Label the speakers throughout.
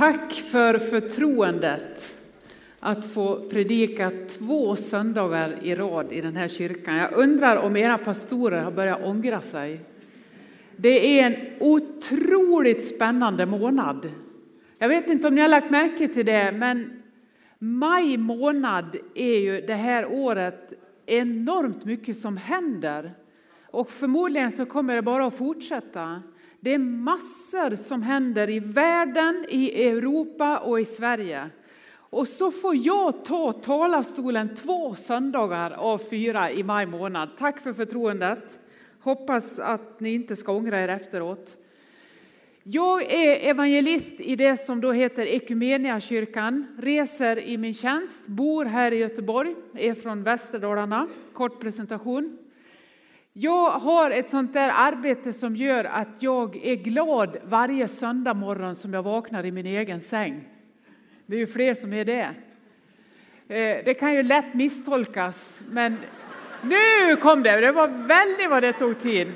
Speaker 1: Tack för förtroendet att få predika två söndagar i rad i den här kyrkan. Jag undrar om era pastorer har börjat ångra sig. Det är en otroligt spännande månad. Jag vet inte om ni har lagt märke till det, men maj månad är ju det här året enormt mycket som händer. Och förmodligen så kommer det bara att fortsätta. Det är massor som händer i världen, i Europa och i Sverige. Och så får jag ta talarstolen två söndagar av fyra i maj månad. Tack för förtroendet. Hoppas att ni inte ska ångra er efteråt. Jag är evangelist i det som då heter Ekumeniakyrkan, reser i min tjänst, bor här i Göteborg, är från Västerdalarna. Kort presentation. Jag har ett sånt där arbete som gör att jag är glad varje söndag morgon som jag vaknar i min egen säng. Det är ju fler som är det. Eh, det kan ju lätt misstolkas, men nu kom det. Det var väldigt vad det tog tid.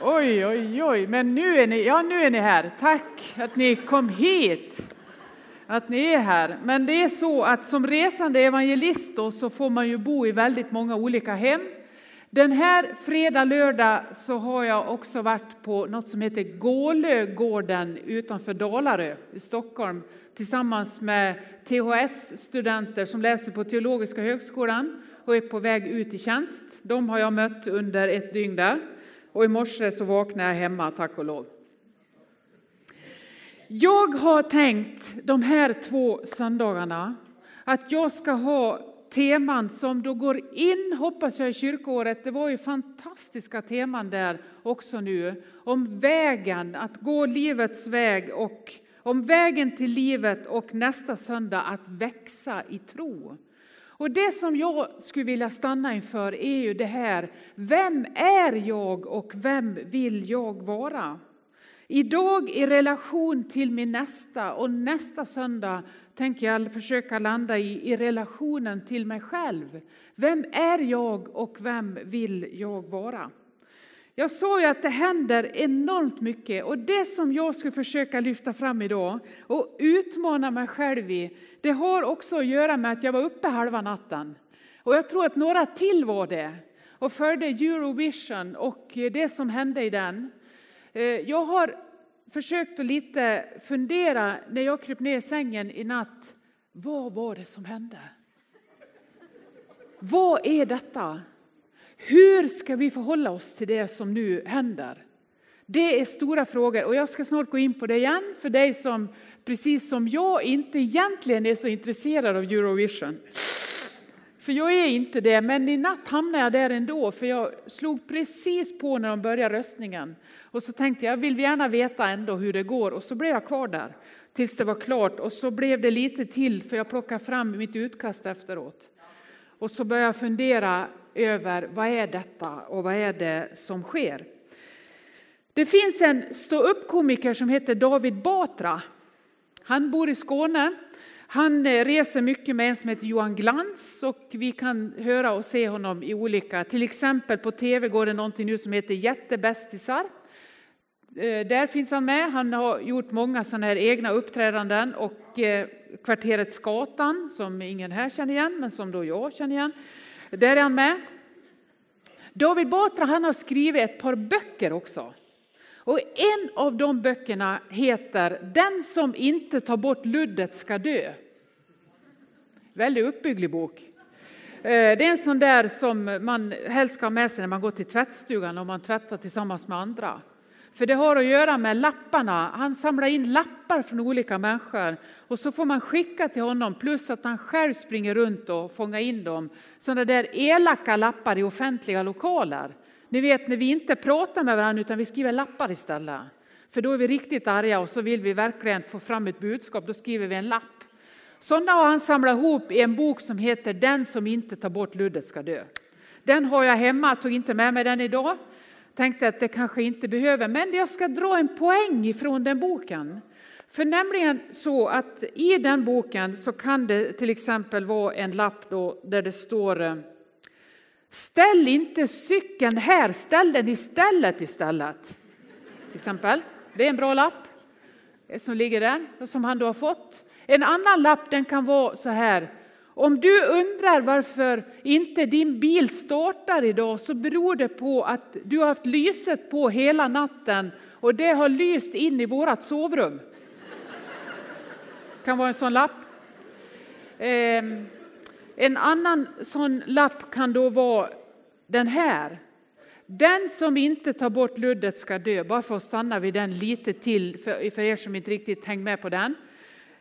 Speaker 1: Oj, oj, oj, men nu är ni, ja, nu är ni här. Tack att ni kom hit, att ni är här. Men det är så att som resande evangelist så får man ju bo i väldigt många olika hem. Den här fredag, lördag så har jag också varit på något som heter Gålögården utanför Dalarö i Stockholm tillsammans med THS-studenter som läser på Teologiska högskolan och är på väg ut i tjänst. De har jag mött under ett dygn där och i morse så vaknade jag hemma, tack och lov. Jag har tänkt de här två söndagarna att jag ska ha teman som då går in, hoppas jag, i kyrkoåret. Det var ju fantastiska teman där också nu. Om vägen, att gå livets väg och om vägen till livet och nästa söndag att växa i tro. Och det som jag skulle vilja stanna inför är ju det här, vem är jag och vem vill jag vara? Idag i relation till min nästa och nästa söndag tänker jag försöka landa i, i relationen till mig själv. Vem är jag och vem vill jag vara? Jag sa ju att det händer enormt mycket och det som jag skulle försöka lyfta fram idag och utmana mig själv i, det har också att göra med att jag var uppe halva natten. Och jag tror att några till var det och följde Eurovision och det som hände i den. Eh, jag har försökt att lite fundera när jag kryp ner i sängen i natt. Vad var det som hände? Vad är detta? Hur ska vi förhålla oss till det som nu händer? Det är stora frågor och jag ska snart gå in på det igen för dig som precis som jag inte egentligen är så intresserad av Eurovision. För jag är inte det, men i natt hamnade jag där ändå för jag slog precis på när de började röstningen. Och så tänkte jag, jag vill gärna veta ändå hur det går och så blev jag kvar där tills det var klart och så blev det lite till för jag plockade fram mitt utkast efteråt. Och så började jag fundera över vad är detta och vad är det som sker. Det finns en ståuppkomiker som heter David Batra. Han bor i Skåne. Han eh, reser mycket med en som heter Johan Glans och vi kan höra och se honom i olika, till exempel på tv går det någonting nu som heter Jättebästisar. Eh, där finns han med. Han har gjort många sådana här egna uppträdanden och eh, kvarteret Skatan som ingen här känner igen, men som då jag känner igen. Där är han med. David Batra han har skrivit ett par böcker också. Och en av de böckerna heter Den som inte tar bort luddet ska dö. Väldigt uppbygglig bok. Eh, det är en sån där som man helst ska ha med sig när man går till tvättstugan och man tvättar tillsammans med andra. För det har att göra med lapparna. Han samlar in lappar från olika människor och så får man skicka till honom plus att han själv springer runt och fångar in dem. Sådana där elaka lappar i offentliga lokaler. Ni vet när vi inte pratar med varandra utan vi skriver lappar istället. För då är vi riktigt arga och så vill vi verkligen få fram ett budskap. Då skriver vi en lapp. Sådana har han samlat ihop i en bok som heter Den som inte tar bort luddet ska dö. Den har jag hemma, tog inte med mig den idag tänkte att det kanske inte behöver, men jag ska dra en poäng ifrån den boken. För nämligen så att i den boken så kan det till exempel vara en lapp då där det står eh, Ställ inte cykeln här, ställ den istället istället. Till exempel. Det är en bra lapp. Eh, som ligger där, som han då har fått. En annan lapp den kan vara så här. Om du undrar varför inte din bil startar idag så beror det på att du har haft lyset på hela natten och det har lyst in i vårt sovrum. Det kan vara en sån lapp. Ehm, en annan sån lapp kan då vara den här. Den som inte tar bort luddet ska dö. Bara för att stanna vid den lite till för, för er som inte riktigt hängt med på den.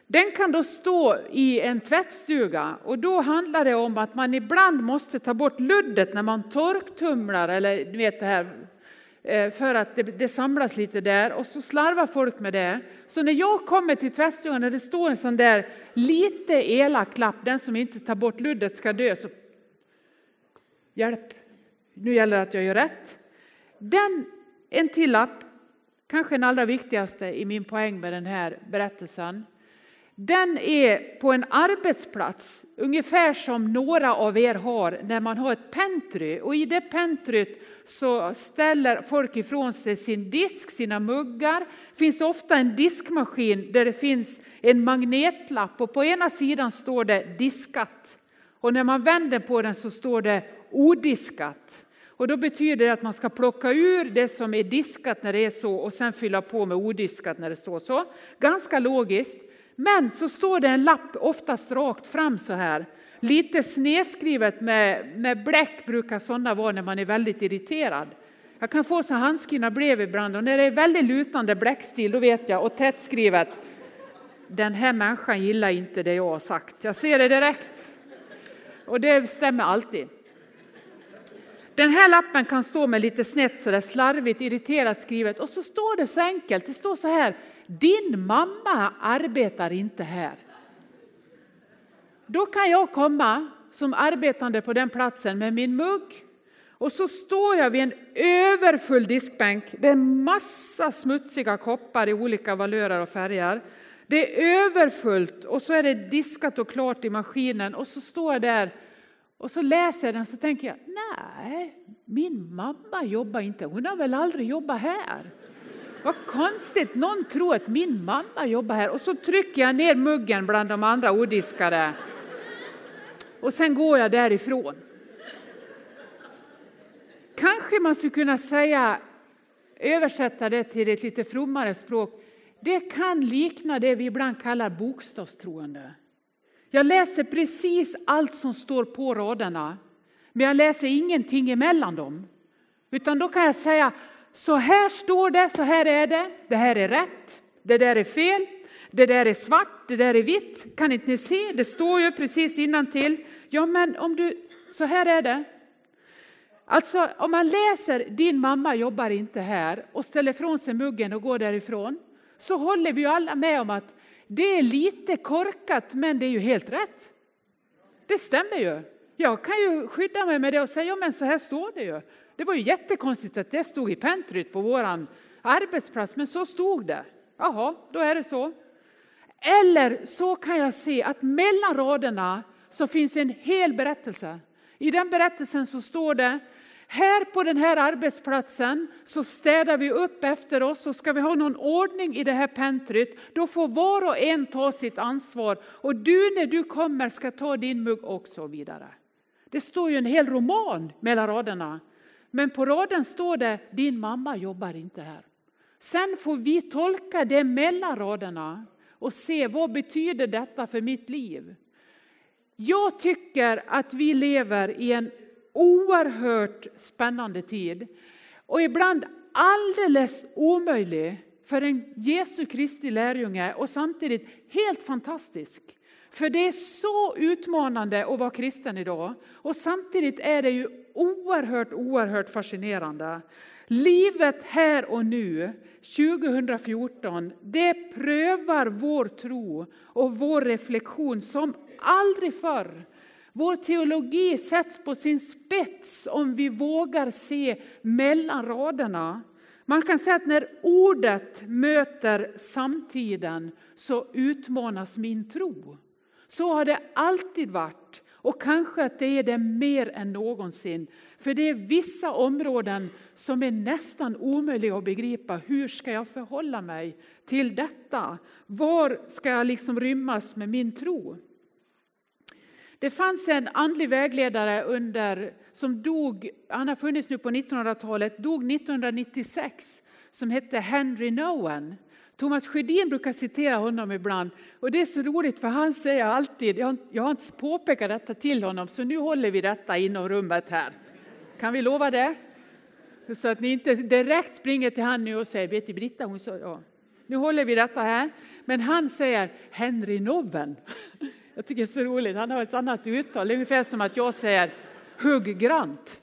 Speaker 1: Den kan då stå i en tvättstuga och då handlar det om att man ibland måste ta bort luddet när man torktumlar eller ni vet det här Eh, för att det, det, samlas lite där och så slarvar folk med det. Så när jag kommer till tvättstugan och det står en sån där lite elak lapp, den som inte tar bort luddet ska dö, så hjälp, nu gäller det att jag gör rätt. Den, en till lapp, kanske den allra viktigaste i min poäng med den här berättelsen. Den är på en arbetsplats, ungefär som några av er har när man har ett pentry. Och i det pentryt så ställer folk ifrån sig sin disk, sina muggar. Det finns ofta en diskmaskin där det finns en magnetlapp och på ena sidan står det diskat. Och när man vänder på den så står det odiskat. Och då betyder det att man ska plocka ur det som är diskat när det är så och sen fylla på med odiskat när det står så. Ganska logiskt. Men så står det en lapp, oftast rakt fram så här. Lite snedskrivet med, med bläck brukar sådana vara när man är väldigt irriterad. Jag kan få så handskrivna brev ibland och när det är väldigt lutande bläckstil då vet jag och tätt skrivet. Den här människan gillar inte det jag har sagt. Jag ser det direkt. Och det stämmer alltid. Den här lappen kan stå med lite snett så där slarvigt irriterat skrivet och så står det så enkelt. Det står så här. Din mamma arbetar inte här. Då kan jag komma som arbetande på den platsen med min mugg och så står jag vid en överfull diskbänk. Det är massa smutsiga koppar i olika valörer och färger. Det är överfullt och så är det diskat och klart i maskinen och så står jag där och så läser jag den så tänker jag, nej, min mamma jobbar inte, hon har väl aldrig jobbat här. Vad konstigt, någon tror att min mamma jobbar här. Och så trycker jag ner muggen bland de andra odiskade. Och sen går jag därifrån. Kanske man skulle kunna säga, översätta det till ett lite frommare språk. Det kan likna det vi ibland kallar bokstavstroende. Jag läser precis allt som står på raderna, men jag läser ingenting emellan dem. Utan då kan jag säga, så här står det, så här är det, det här är rätt, det där är fel, det där är svart, det där är vitt. Kan inte ni se? Det står ju precis till. Ja, men om du, så här är det. Alltså om man läser din mamma jobbar inte här och ställer ifrån sig muggen och går därifrån så håller vi ju alla med om att det är lite korkat men det är ju helt rätt. Det stämmer ju. Jag kan ju skydda mig med det och säga, ja men så här står det ju. Det var ju jättekonstigt att det stod i pentryt på vår arbetsplats, men så stod det. Jaha, då är det så. Eller så kan jag se att mellan raderna så finns en hel berättelse. I den berättelsen så står det här på den här arbetsplatsen så städar vi upp efter oss och ska vi ha någon ordning i det här pentryt då får var och en ta sitt ansvar och du när du kommer ska ta din mugg och så vidare. Det står ju en hel roman mellan raderna. Men på raden står det din mamma jobbar inte här. Sen får vi tolka det mellan raderna och se vad betyder detta för mitt liv. Jag tycker att vi lever i en oerhört spännande tid och ibland alldeles omöjlig för en Jesu Kristi lärjunge och samtidigt helt fantastisk. För det är så utmanande att vara kristen idag och samtidigt är det ju oerhört, oerhört fascinerande. Livet här och nu, 2014, det prövar vår tro och vår reflektion som aldrig förr. Vår teologi sätts på sin spets om vi vågar se mellan raderna. Man kan säga att när ordet möter samtiden så utmanas min tro. Så har det alltid varit och kanske att det är det mer än någonsin. För det är vissa områden som är nästan omöjliga att begripa. Hur ska jag förhålla mig till detta? Var ska jag liksom rymmas med min tro? Det fanns en andlig vägledare under, som dog, han har funnits nu på 1900-talet, dog 1996, som hette Henry Nowen. Thomas Sjödin brukar citera honom ibland och det är så roligt för han säger alltid, jag, jag har inte påpekat detta till honom så nu håller vi detta inom rummet här. Kan vi lova det? Så att ni inte direkt springer till han nu och säger, vet du Britta, hon sa, ja. Nu håller vi detta här. Men han säger Henry Noven. Jag tycker det är så roligt, han har ett annat uttal, Det är ungefär som att jag säger Hugg Grant.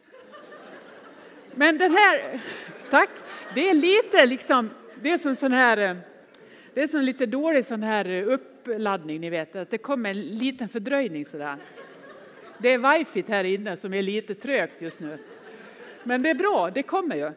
Speaker 1: Men den här, tack, det är lite liksom, det är som sån här, eh, det är som lite dålig sån här eh, uppladdning, ni vet, att det kommer en liten fördröjning sådär. Det är wifi här inne som är lite trögt just nu. Men det är bra, det kommer ju.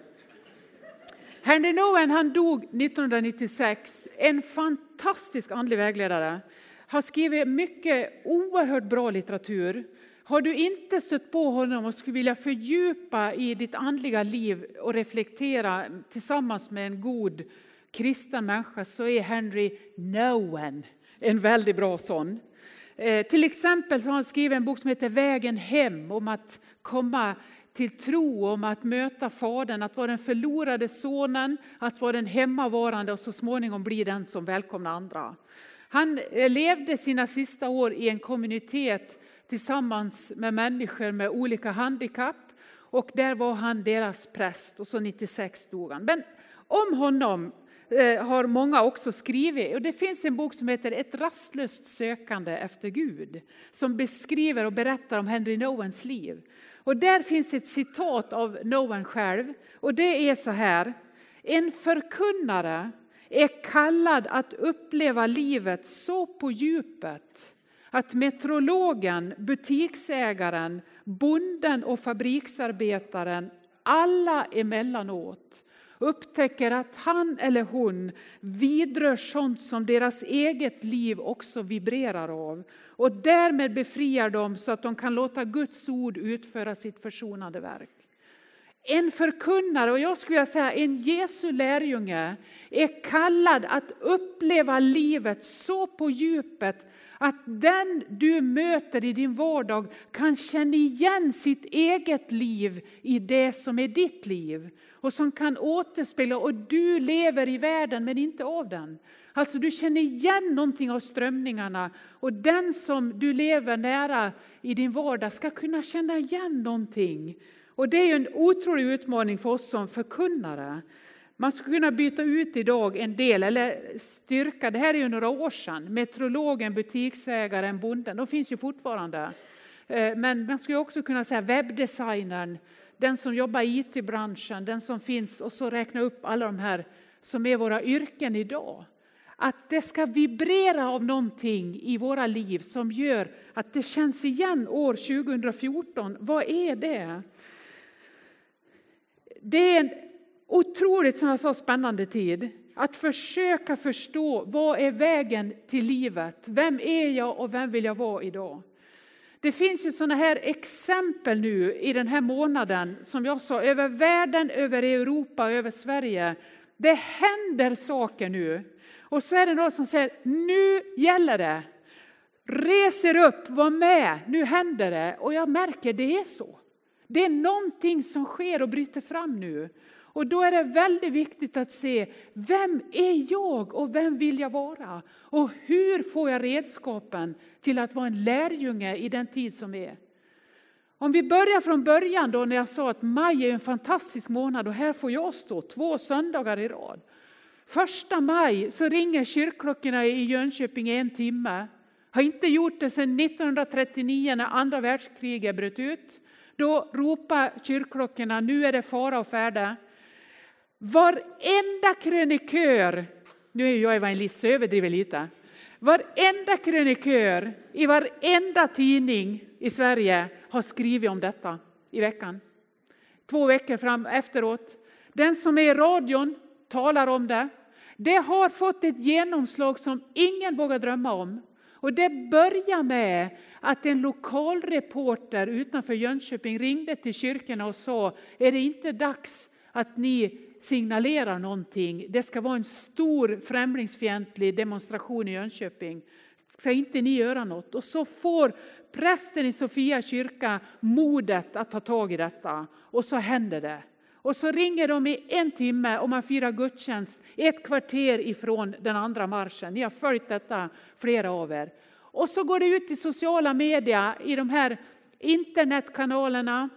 Speaker 1: Henry Nowen han dog 1996, en fantastisk andlig vägledare har skrivit mycket oerhört bra litteratur. Har du inte stött på honom och skulle vilja fördjupa i ditt andliga liv och reflektera tillsammans med en god kristen människa så är Henry Nowen en väldigt bra sån. Eh, till exempel har han skrivit en bok som heter Vägen hem om att komma till tro, om att möta Fadern, att vara den förlorade sonen, att vara den hemmavarande och så småningom bli den som välkomnar andra. Han eh, levde sina sista år i en kommunitet tillsammans med människor med olika handikapp och där var han deras präst och så 96 dog han. Men om honom eh, har många också skrivit. Och det finns en bok som heter Ett rastlöst sökande efter Gud som beskriver och berättar om Henry Nowens liv. Och där finns ett citat av Nowen själv och det är så här. En förkunnare är kallad att uppleva livet så på djupet att metrologen, butiksägaren, bonden och fabriksarbetaren alla emellanåt upptäcker att han eller hon vidrör sånt som deras eget liv också vibrerar av och därmed befriar dem så att de kan låta Guds ord utföra sitt försonande verk. En förkunnare, och jag skulle vilja säga en Jesu lärjunge, är kallad att uppleva livet så på djupet att den du möter i din vardag kan känna igen sitt eget liv i det som är ditt liv. Och som kan återspegla, och du lever i världen men inte av den. Alltså du känner igen någonting av strömningarna och den som du lever nära i din vardag ska kunna känna igen någonting och det är en otrolig utmaning för oss som förkunnare. Man skulle kunna byta ut idag en del, eller styrka, det här är ju några år sedan, meteorologen, butiksägaren, bonden, de finns ju fortfarande. Eh, men man skulle också kunna säga webbdesignern, den som jobbar i IT-branschen, den som finns och så räkna upp alla de här som är våra yrken idag. Att det ska vibrera av någonting i våra liv som gör att det känns igen år 2014. Vad är det? Det är en otroligt som jag sa, spännande tid att försöka förstå vad är vägen till livet? Vem är jag och vem vill jag vara idag? Det finns ju sådana här exempel nu i den här månaden, som jag sa, över världen, över Europa, över Sverige. Det händer saker nu. Och så är det någon som säger, nu gäller det. Reser upp, var med, nu händer det. Och jag märker det är så. Det är någonting som sker och bryter fram nu. Och då är det väldigt viktigt att se, vem är jag och vem vill jag vara? Och hur får jag redskapen till att vara en lärjunge i den tid som är? Om vi börjar från början då när jag sa att maj är en fantastisk månad och här får jag stå två söndagar i rad. Första maj så ringer kyrkklockorna i Jönköping en timme. Har inte gjort det sedan 1939 när andra världskriget bröt ut. Då ropar kyrkklockorna, nu är det fara och färde. Varenda krönikör, nu är jag evangelist så överdriver lite. Varenda krönikör i varenda tidning i Sverige har skrivit om detta i veckan. Två veckor fram efteråt. Den som är i radion talar om det. Det har fått ett genomslag som ingen vågar drömma om. Och det började med att en lokalreporter utanför Jönköping ringde till kyrkorna och sa, är det inte dags att ni signalerar någonting? Det ska vara en stor främlingsfientlig demonstration i Jönköping. Ska inte ni göra något? Och så får prästen i Sofia kyrka modet att ta tag i detta. Och så händer det. Och så ringer de i en timme och man firar gudstjänst ett kvarter ifrån den andra marschen. Ni har följt detta, flera av er. Och så går det ut i sociala medier, i de här internetkanalerna,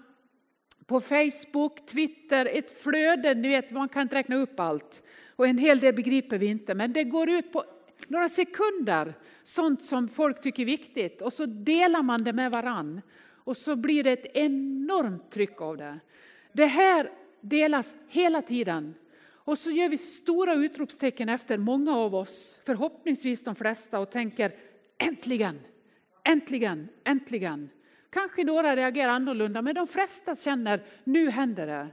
Speaker 1: på Facebook, Twitter, ett flöde, ni vet man kan inte räkna upp allt. Och en hel del begriper vi inte, men det går ut på några sekunder, sånt som folk tycker är viktigt. Och så delar man det med varann. Och så blir det ett enormt tryck av det. Det här delas hela tiden. Och så gör vi stora utropstecken efter, många av oss, förhoppningsvis de flesta, och tänker äntligen, äntligen, äntligen. Kanske några reagerar annorlunda, men de flesta känner nu händer det.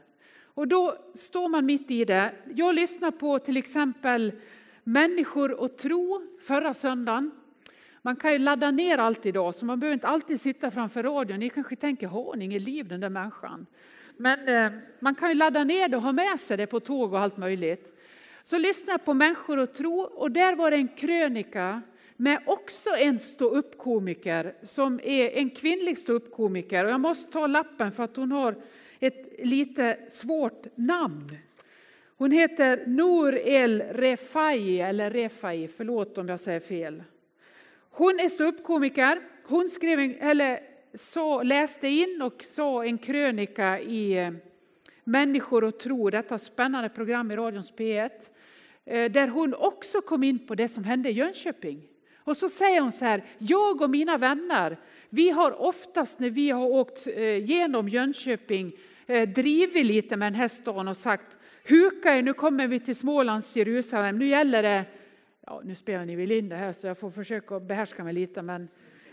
Speaker 1: Och då står man mitt i det. Jag lyssnar på till exempel Människor och tro förra söndagen. Man kan ju ladda ner allt idag, så man behöver inte alltid sitta framför radion. Ni kanske tänker, har hon inget liv den där människan? Men eh, man kan ju ladda ner det och ha med sig det på tåg och allt möjligt. Så lyssna på Människor och tro och där var det en krönika med också en ståuppkomiker som är en kvinnlig ståuppkomiker. Och jag måste ta lappen för att hon har ett lite svårt namn. Hon heter Nour El Refai, eller Refai, förlåt om jag säger fel. Hon är ståuppkomiker. Hon skrev en, eller så, läste in och sa en krönika i eh, Människor och tro, detta spännande program i radions P1, eh, där hon också kom in på det som hände i Jönköping. Och så säger hon så här, jag och mina vänner, vi har oftast när vi har åkt eh, genom Jönköping drivit lite med den här stan och sagt, huka er, nu kommer vi till Smålands Jerusalem, nu gäller det, ja nu spelar ni väl in det här så jag får försöka behärska mig lite, men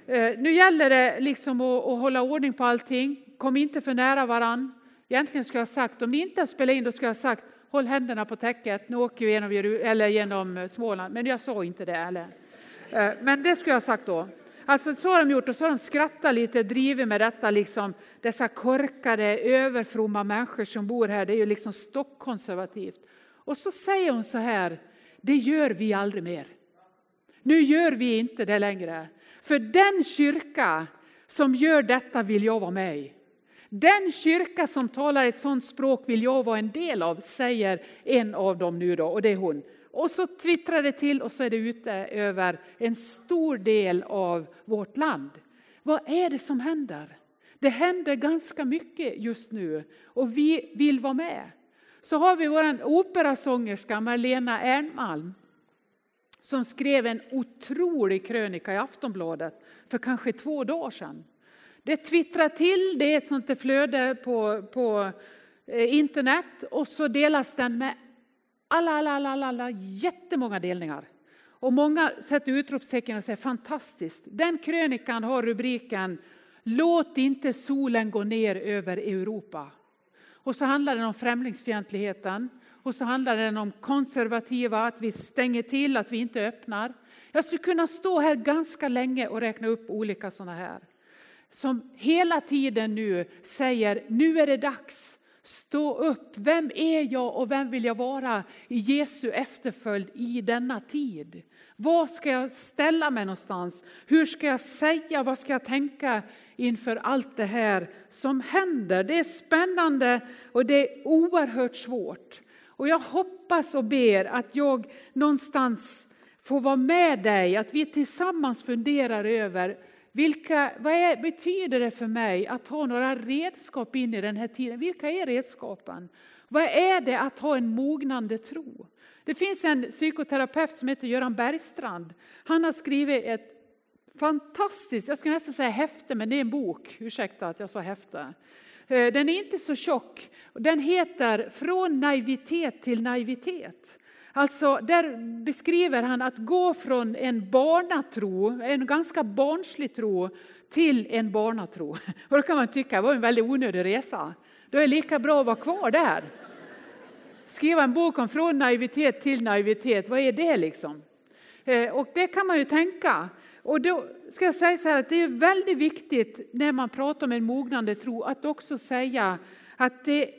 Speaker 1: Eh, nu gäller det liksom att, att, hålla ordning på allting. Kom inte för nära varann. Egentligen skulle jag ha sagt, om ni inte har spelat in, då skulle jag ha sagt håll händerna på täcket, nu åker vi genom, eller genom eh, Småland. Men jag sa inte det. Eller? Eh, men det skulle jag ha sagt då. Alltså så har de gjort och så har de skrattat lite, drivit med detta, liksom, dessa korkade, överfromma människor som bor här. Det är ju liksom stockkonservativt. Och så säger hon så här, det gör vi aldrig mer. Nu gör vi inte det längre. För den kyrka som gör detta vill jag vara med i. Den kyrka som talar ett sådant språk vill jag vara en del av, säger en av dem nu då, och det är hon. Och så twittrar det till och så är det ute över en stor del av vårt land. Vad är det som händer? Det händer ganska mycket just nu och vi vill vara med. Så har vi vår operasångerska Marlena Ernmalm som skrev en otrolig krönika i Aftonbladet för kanske två dagar sedan. Det twittrar till, det är ett sånt flöde på, på eh, internet och så delas den med alla, alla, alla, alla, alla jättemånga delningar. Och många sätter utropstecken och säger fantastiskt. Den krönikan har rubriken Låt inte solen gå ner över Europa. Och så handlar den om främlingsfientligheten. Och så handlar den om konservativa, att vi stänger till, att vi inte öppnar. Jag skulle kunna stå här ganska länge och räkna upp olika sådana här. Som hela tiden nu säger, nu är det dags. Stå upp, vem är jag och vem vill jag vara i Jesu efterföljd i denna tid? Var ska jag ställa mig någonstans? Hur ska jag säga? Vad ska jag tänka inför allt det här som händer? Det är spännande och det är oerhört svårt. Och jag hoppas och ber att jag någonstans får vara med dig, att vi tillsammans funderar över vilka, vad är, betyder det för mig att ha några redskap in i den här tiden? Vilka är redskapen? Vad är det att ha en mognande tro? Det finns en psykoterapeut som heter Göran Bergstrand. Han har skrivit ett fantastiskt, jag skulle nästan säga häfte, men det är en bok. Ursäkta att jag sa häfte. Eh, den är inte så tjock. Den heter Från naivitet till naivitet. Alltså, där beskriver han att gå från en barnatro, en ganska barnslig tro, till en barnatro. Och då kan man tycka det var en väldigt onödig resa. Då är det lika bra att vara kvar där. Skriva en bok om från naivitet till naivitet, vad är det liksom? Eh, och det kan man ju tänka. Och då ska jag säga så här att det är väldigt viktigt när man pratar om en mognande tro att också säga att det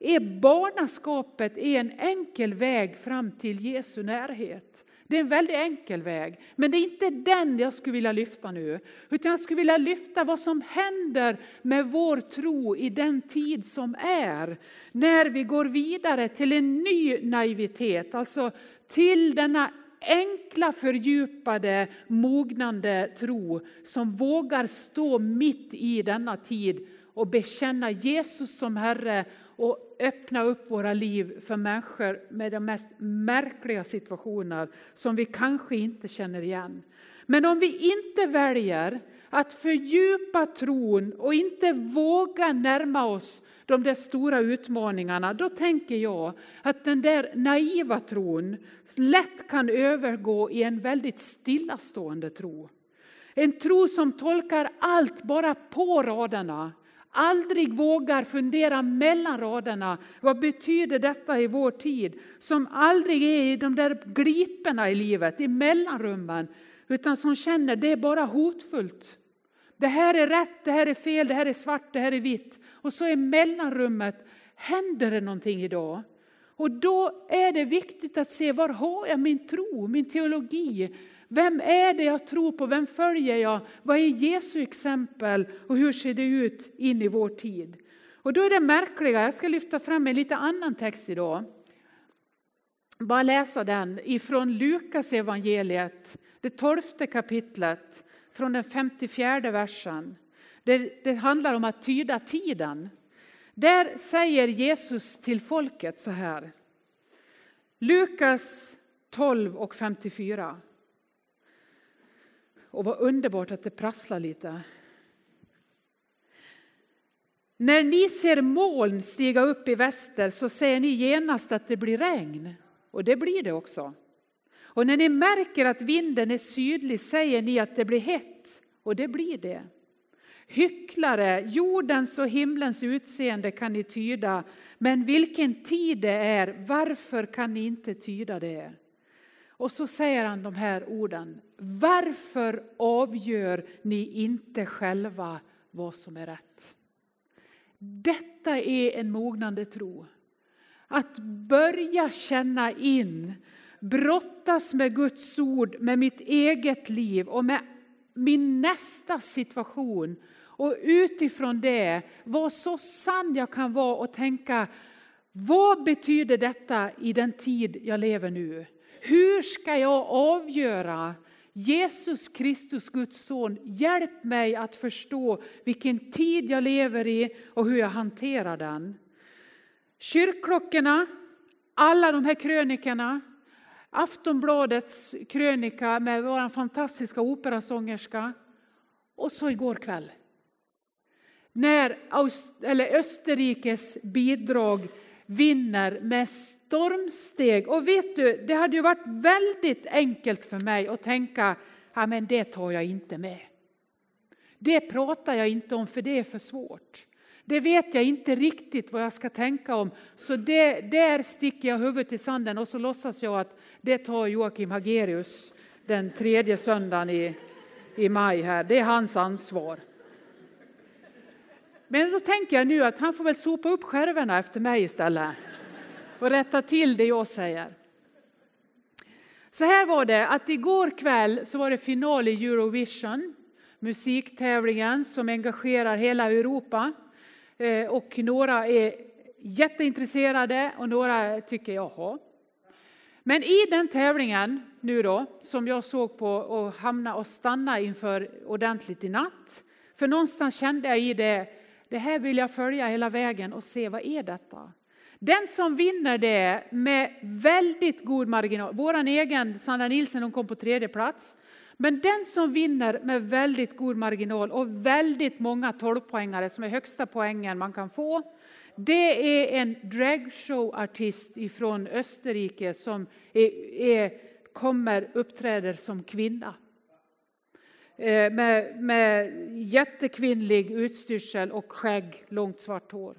Speaker 1: är barnaskapet är en enkel väg fram till Jesu närhet. Det är en väldigt enkel väg, men det är inte den jag skulle vilja lyfta nu. Utan jag skulle vilja lyfta vad som händer med vår tro i den tid som är. När vi går vidare till en ny naivitet, alltså till denna enkla, fördjupade, mognande tro som vågar stå mitt i denna tid och bekänna Jesus som Herre och öppna upp våra liv för människor med de mest märkliga situationer som vi kanske inte känner igen. Men om vi inte väljer att fördjupa tron och inte våga närma oss de där stora utmaningarna, då tänker jag att den där naiva tron lätt kan övergå i en väldigt stillastående tro. En tro som tolkar allt bara på raderna, aldrig vågar fundera mellan raderna. Vad betyder detta i vår tid? Som aldrig är i de där gliporna i livet, i mellanrummen, utan som känner det är bara hotfullt. Det här är rätt, det här är fel, det här är svart, det här är vitt. Och så i mellanrummet händer det någonting idag. Och då är det viktigt att se var har jag min tro, min teologi? Vem är det jag tror på? Vem följer jag? Vad är Jesu exempel och hur ser det ut in i vår tid? Och då är det märkliga, jag ska lyfta fram en lite annan text idag. Bara läsa den ifrån Lukas evangeliet, det tolfte kapitlet, från den 54 versen. Det, det handlar om att tyda tiden. Där säger Jesus till folket så här. Lukas 12 och 54. Och vad underbart att det prasslar lite. När ni ser moln stiga upp i väster så säger ni genast att det blir regn. Och det blir det också. Och när ni märker att vinden är sydlig säger ni att det blir hett. Och det blir det. Hycklare, jordens och himlens utseende kan ni tyda, men vilken tid det är, varför kan ni inte tyda det? Och så säger han de här orden. Varför avgör ni inte själva vad som är rätt? Detta är en mognande tro. Att börja känna in, brottas med Guds ord, med mitt eget liv och med min nästa situation. Och utifrån det vara så sann jag kan vara och tänka, vad betyder detta i den tid jag lever nu? Hur ska jag avgöra Jesus Kristus, Guds son, hjälp mig att förstå vilken tid jag lever i och hur jag hanterar den. Kyrkklockorna, alla de här krönikorna, Aftonbladets krönika med vår fantastiska operasångerska och så igår kväll. När Österrikes bidrag vinner med stormsteg. Och vet du, det hade ju varit väldigt enkelt för mig att tänka, ja men det tar jag inte med. Det pratar jag inte om för det är för svårt. Det vet jag inte riktigt vad jag ska tänka om. Så det, där sticker jag huvudet i sanden och så låtsas jag att det tar Joakim Hagerius den tredje söndagen i, i maj här. Det är hans ansvar. Men då tänker jag nu att han får väl sopa upp skärvorna efter mig istället och rätta till det jag säger. Så här var det att igår kväll så var det final i Eurovision, musiktävlingen som engagerar hela Europa. Eh, och några är jätteintresserade och några tycker jaha. Men i den tävlingen nu då, som jag såg på och hamna och stanna inför ordentligt i natt. För någonstans kände jag i det, det här vill jag följa hela vägen och se vad är detta? Den som vinner det med väldigt god marginal, vår egen Sandra Nilsson hon kom på tredje plats. Men den som vinner med väldigt god marginal och väldigt många 12-poängare som är högsta poängen man kan få. Det är en dragshowartist från Österrike som är, är, kommer uppträder som kvinna. Eh, med, med jättekvinnlig utstyrsel och skägg, långt svart hår.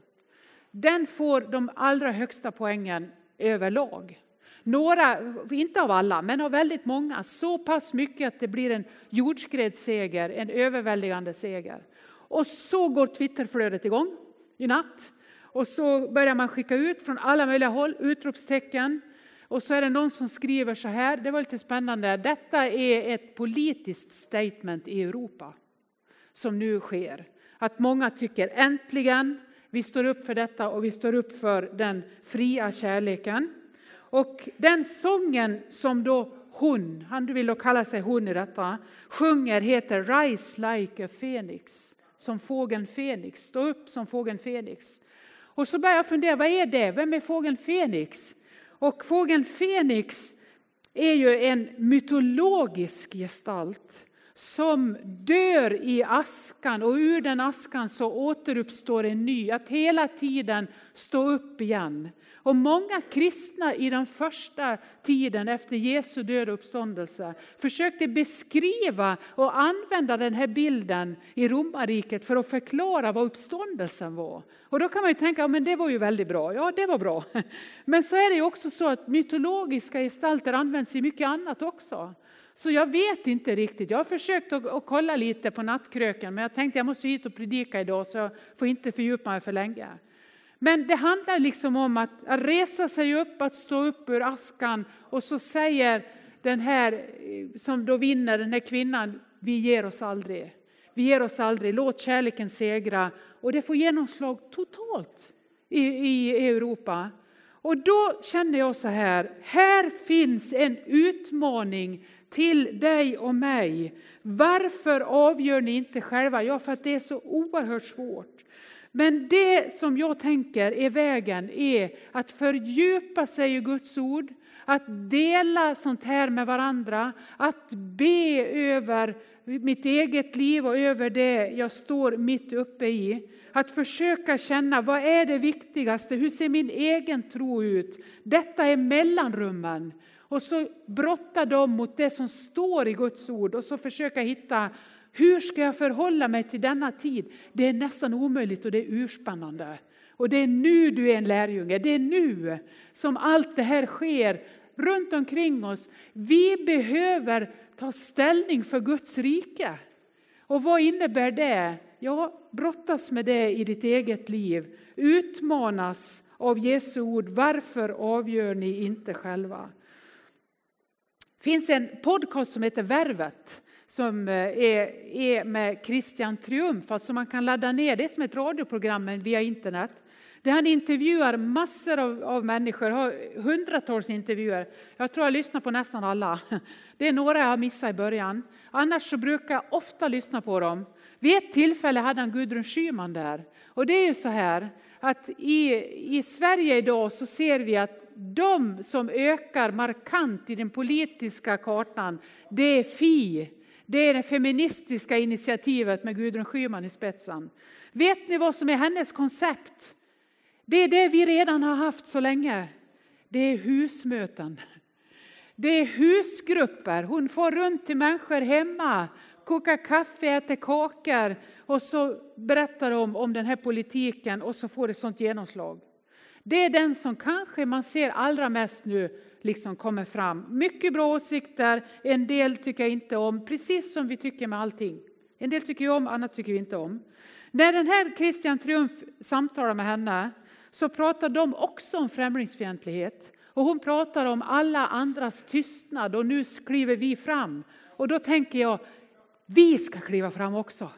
Speaker 1: Den får de allra högsta poängen överlag några, inte av alla, men av väldigt många, så pass mycket att det blir en jordskredsseger, en överväldigande seger. Och så går Twitterflödet igång i natt. Och så börjar man skicka ut från alla möjliga håll utropstecken. Och så är det någon som skriver så här, det var lite spännande, detta är ett politiskt statement i Europa som nu sker. Att många tycker äntligen, vi står upp för detta och vi står upp för den fria kärleken. Och den sången som då hon, han vill då kalla sig hon i detta, sjunger heter Rise like a phoenix, som fågeln Fenix, stå upp som fågeln Fenix. Och så börjar jag fundera, vad är det? Vem är fågeln Fenix? Och fågeln Fenix är ju en mytologisk gestalt som dör i askan och ur den askan så återuppstår en ny. Att hela tiden stå upp igen. Och många kristna i den första tiden efter Jesu död och uppståndelse försökte beskriva och använda den här bilden i romarriket för att förklara vad uppståndelsen var. Och då kan man ju tänka, ja, men det var ju väldigt bra. Ja, det var bra. Men så är det ju också så att mytologiska gestalter används i mycket annat också. Så jag vet inte riktigt. Jag har försökt att, att kolla lite på nattkröken, men jag tänkte jag måste hit och predika idag så jag får inte fördjupa mig för länge. Men det handlar liksom om att, att resa sig upp, att stå upp ur askan och så säger den här eh, som då vinner, den här kvinnan, vi ger oss aldrig. Vi ger oss aldrig, låt kärleken segra. Och det får genomslag totalt i, i Europa. Och då känner jag så här, här finns en utmaning till dig och mig. Varför avgör ni inte själva? Ja, för att det är så oerhört svårt. Men det som jag tänker är vägen är att fördjupa sig i Guds ord, att dela sånt här med varandra, att be över mitt eget liv och över det jag står mitt uppe i. Att försöka känna vad är det viktigaste, hur ser min egen tro ut? Detta är mellanrummen. Och så brotta dem mot det som står i Guds ord och så försöka hitta hur ska jag förhålla mig till denna tid? Det är nästan omöjligt och det är urspännande. Och det är nu du är en lärjunge, det är nu som allt det här sker runt omkring oss. Vi behöver ta ställning för Guds rike. Och vad innebär det? Ja, brottas med det i ditt eget liv. Utmanas av Jesu ord. Varför avgör ni inte själva? Det finns en podcast som heter Värvet som eh, är, är med Christian Triumf, alltså man kan ladda ner det som ett radioprogram men via internet. Där han intervjuar massor av, av människor, har hundratals intervjuer. Jag tror jag lyssnar på nästan alla. Det är några jag har missat i början. Annars så brukar jag ofta lyssna på dem. Vid ett tillfälle hade han Gudrun Schyman där. Och det är ju så här att i, i Sverige idag så ser vi att de som ökar markant i den politiska kartan, det är Fi, det är det feministiska initiativet med Gudrun Schyman i spetsen. Vet ni vad som är hennes koncept? Det är det vi redan har haft så länge. Det är husmöten. Det är husgrupper. Hon får runt till människor hemma, kokar kaffe, äter kakor och så berättar de om den här politiken och så får det sånt genomslag. Det är den som kanske man ser allra mest nu liksom kommer fram. Mycket bra åsikter, en del tycker jag inte om, precis som vi tycker med allting. En del tycker vi om, annat tycker vi inte om. När den här Christian Triumf samtalar med henne så pratar de också om främlingsfientlighet. Och hon pratar om alla andras tystnad och nu kliver vi fram. Och då tänker jag, vi ska kliva fram också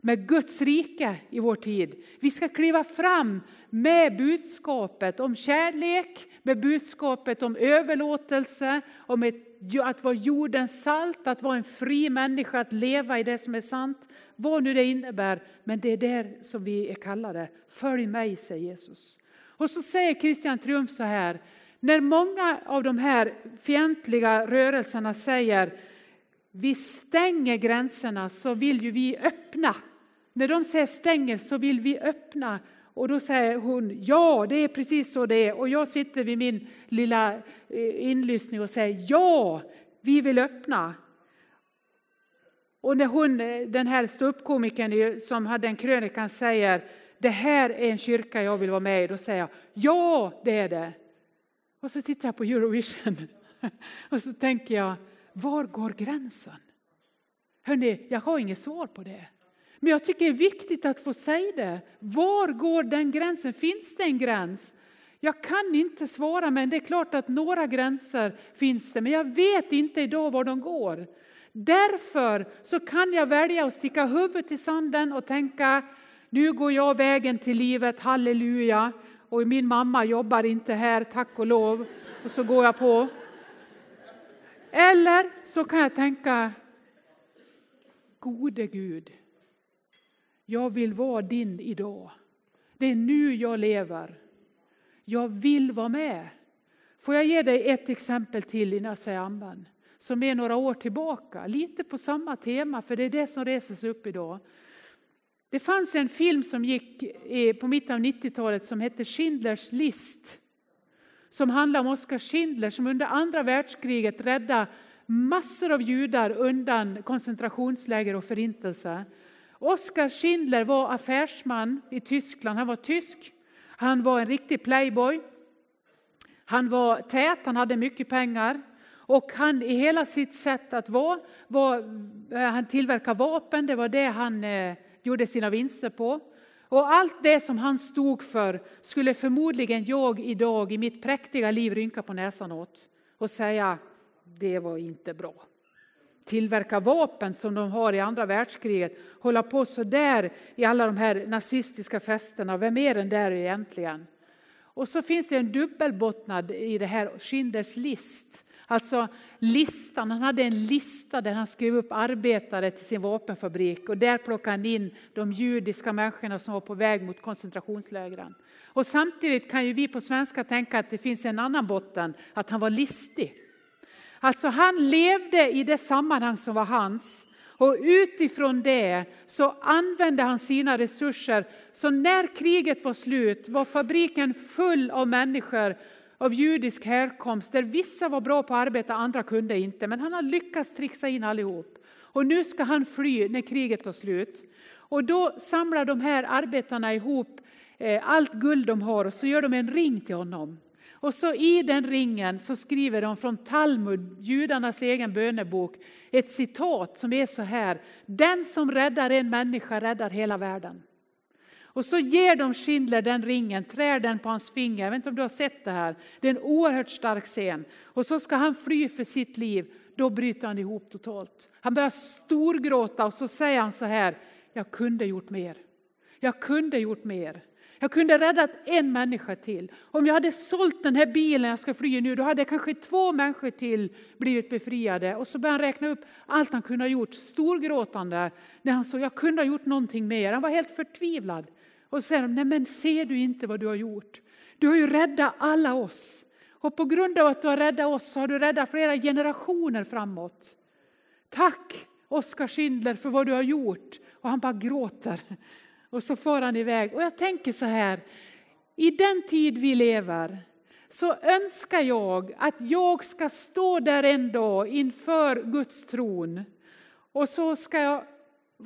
Speaker 1: med Guds rike i vår tid. Vi ska kliva fram med budskapet om kärlek, med budskapet om överlåtelse, om ett, att vara jordens salt, att vara en fri människa, att leva i det som är sant. Vad nu det innebär, men det är där som vi är kallade. Följ mig, säger Jesus. Och så säger Kristian Triumf så här, när många av de här fientliga rörelserna säger vi stänger gränserna så vill ju vi öppna när de säger stänger så vill vi öppna. Och då säger hon, ja det är precis så det är. Och jag sitter vid min lilla eh, inlyssning och säger, ja vi vill öppna. Och när hon, eh, den här ståuppkomikern som hade en krönikan säger, det här är en kyrka jag vill vara med i, då säger jag, ja det är det. Och så tittar jag på Eurovision och så tänker jag, var går gränsen? Hörrni, jag har inget svar på det. Men jag tycker det är viktigt att få säga det. Var går den gränsen? Finns det en gräns? Jag kan inte svara, men det är klart att några gränser finns det, men jag vet inte idag var de går. Därför så kan jag välja att sticka huvudet i sanden och tänka, nu går jag vägen till livet, halleluja, och min mamma jobbar inte här, tack och lov, och så går jag på. Eller så kan jag tänka, gode Gud, jag vill vara din idag. Det är nu jag lever. Jag vill vara med. Får jag ge dig ett exempel till innan jag säger amen? Som är några år tillbaka, lite på samma tema, för det är det som reses upp idag. Det fanns en film som gick på mitten av 90-talet som hette Schindlers list. Som handlar om Oskar Schindler som under andra världskriget räddade massor av judar undan koncentrationsläger och förintelse. Oskar Schindler var affärsman i Tyskland, han var tysk. Han var en riktig playboy. Han var tät, han hade mycket pengar. Och han i hela sitt sätt att vara, var, eh, han tillverkade vapen, det var det han eh, gjorde sina vinster på. Och allt det som han stod för skulle förmodligen jag idag i mitt präktiga liv rynka på näsan åt och säga, det var inte bra tillverka vapen som de har i andra världskriget, hålla på så där i alla de här nazistiska festerna. Vem är den där egentligen? Och så finns det en dubbelbottnad i det här Schindlers list. Alltså listan, han hade en lista där han skrev upp arbetare till sin vapenfabrik och där plockade han in de judiska människorna som var på väg mot koncentrationslägren. Och samtidigt kan ju vi på svenska tänka att det finns en annan botten, att han var listig. Alltså han levde i det sammanhang som var hans och utifrån det så använde han sina resurser. Så när kriget var slut var fabriken full av människor av judisk härkomst där vissa var bra på att arbeta, andra kunde inte. Men han har lyckats trixa in allihop. Och nu ska han fly när kriget tar slut. Och då samlar de här arbetarna ihop eh, allt guld de har och så gör de en ring till honom. Och så i den ringen så skriver de från Talmud, judarnas egen bönebok, ett citat som är så här. Den som räddar en människa räddar hela världen. Och så ger de Schindler den ringen, trär den på hans finger. Jag vet inte om du har sett det här. Det är en oerhört stark scen. Och så ska han fly för sitt liv. Då bryter han ihop totalt. Han börjar storgråta och så säger han så här. Jag kunde gjort mer. Jag kunde gjort mer. Jag kunde räddat en människa till. Om jag hade sålt den här bilen jag ska fly nu, då hade kanske två människor till blivit befriade. Och så började han räkna upp allt han kunde ha gjort, storgråtande, när han såg jag kunde ha gjort någonting mer. Han var helt förtvivlad. Och så säger de, nej men ser du inte vad du har gjort? Du har ju räddat alla oss. Och på grund av att du har räddat oss så har du räddat flera generationer framåt. Tack Oskar Schindler för vad du har gjort. Och han bara gråter. Och så far han iväg. Och jag tänker så här, i den tid vi lever så önskar jag att jag ska stå där en dag inför Guds tron. Och så ska jag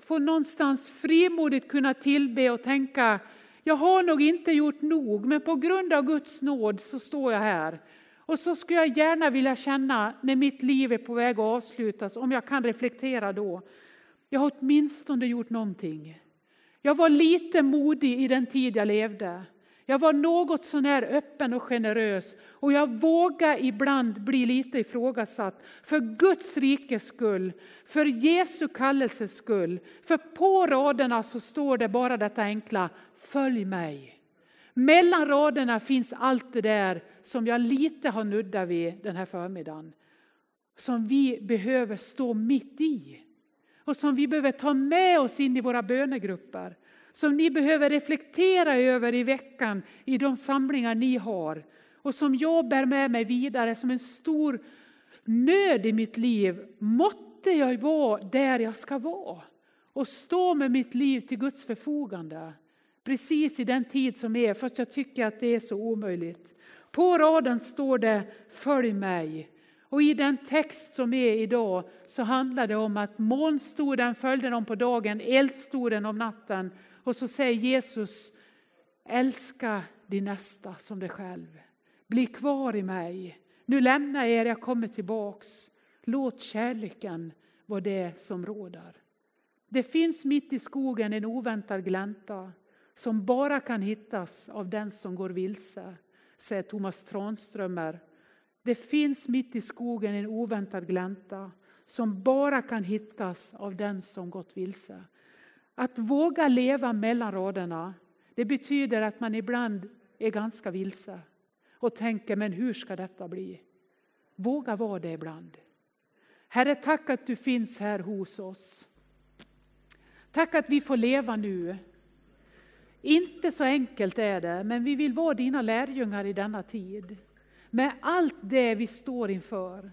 Speaker 1: få någonstans frimodigt kunna tillbe och tänka, jag har nog inte gjort nog, men på grund av Guds nåd så står jag här. Och så skulle jag gärna vilja känna när mitt liv är på väg att avslutas, om jag kan reflektera då. Jag har åtminstone gjort någonting. Jag var lite modig i den tid jag levde. Jag var något sånär öppen och generös och jag vågade ibland bli lite ifrågasatt för Guds rikes skull, för Jesu kallelses skull. För på raderna så står det bara detta enkla, följ mig. Mellan raderna finns allt det där som jag lite har nuddat vid den här förmiddagen. Som vi behöver stå mitt i och som vi behöver ta med oss in i våra bönegrupper. Som ni behöver reflektera över i veckan i de samlingar ni har. Och som jag bär med mig vidare som en stor nöd i mitt liv. Måtte jag vara där jag ska vara och stå med mitt liv till Guds förfogande. Precis i den tid som är, fast jag tycker att det är så omöjligt. På raden står det Följ mig. Och i den text som är idag så handlar det om att molnstoden följde dem på dagen, eldstoden om natten. Och så säger Jesus, älska din nästa som dig själv. Bli kvar i mig. Nu lämnar jag er, jag kommer tillbaks. Låt kärleken vara det som råder. Det finns mitt i skogen en oväntad glänta som bara kan hittas av den som går vilse, säger Thomas Tranströmer. Det finns mitt i skogen en oväntad glänta som bara kan hittas av den som gått vilse. Att våga leva mellan raderna, det betyder att man ibland är ganska vilse och tänker, men hur ska detta bli? Våga vara det ibland. Herre, tack att du finns här hos oss. Tack att vi får leva nu. Inte så enkelt är det, men vi vill vara dina lärjungar i denna tid. Med allt det vi står inför,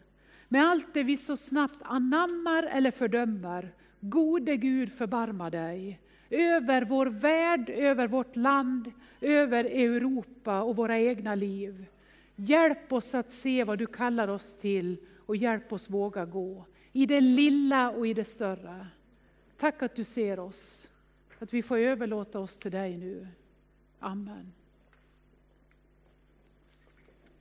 Speaker 1: med allt det vi så snabbt anammar eller fördömer. Gode Gud, förbarma dig över vår värld, över vårt land, över Europa och våra egna liv. Hjälp oss att se vad du kallar oss till och hjälp oss våga gå i det lilla och i det större. Tack att du ser oss, att vi får överlåta oss till dig nu. Amen.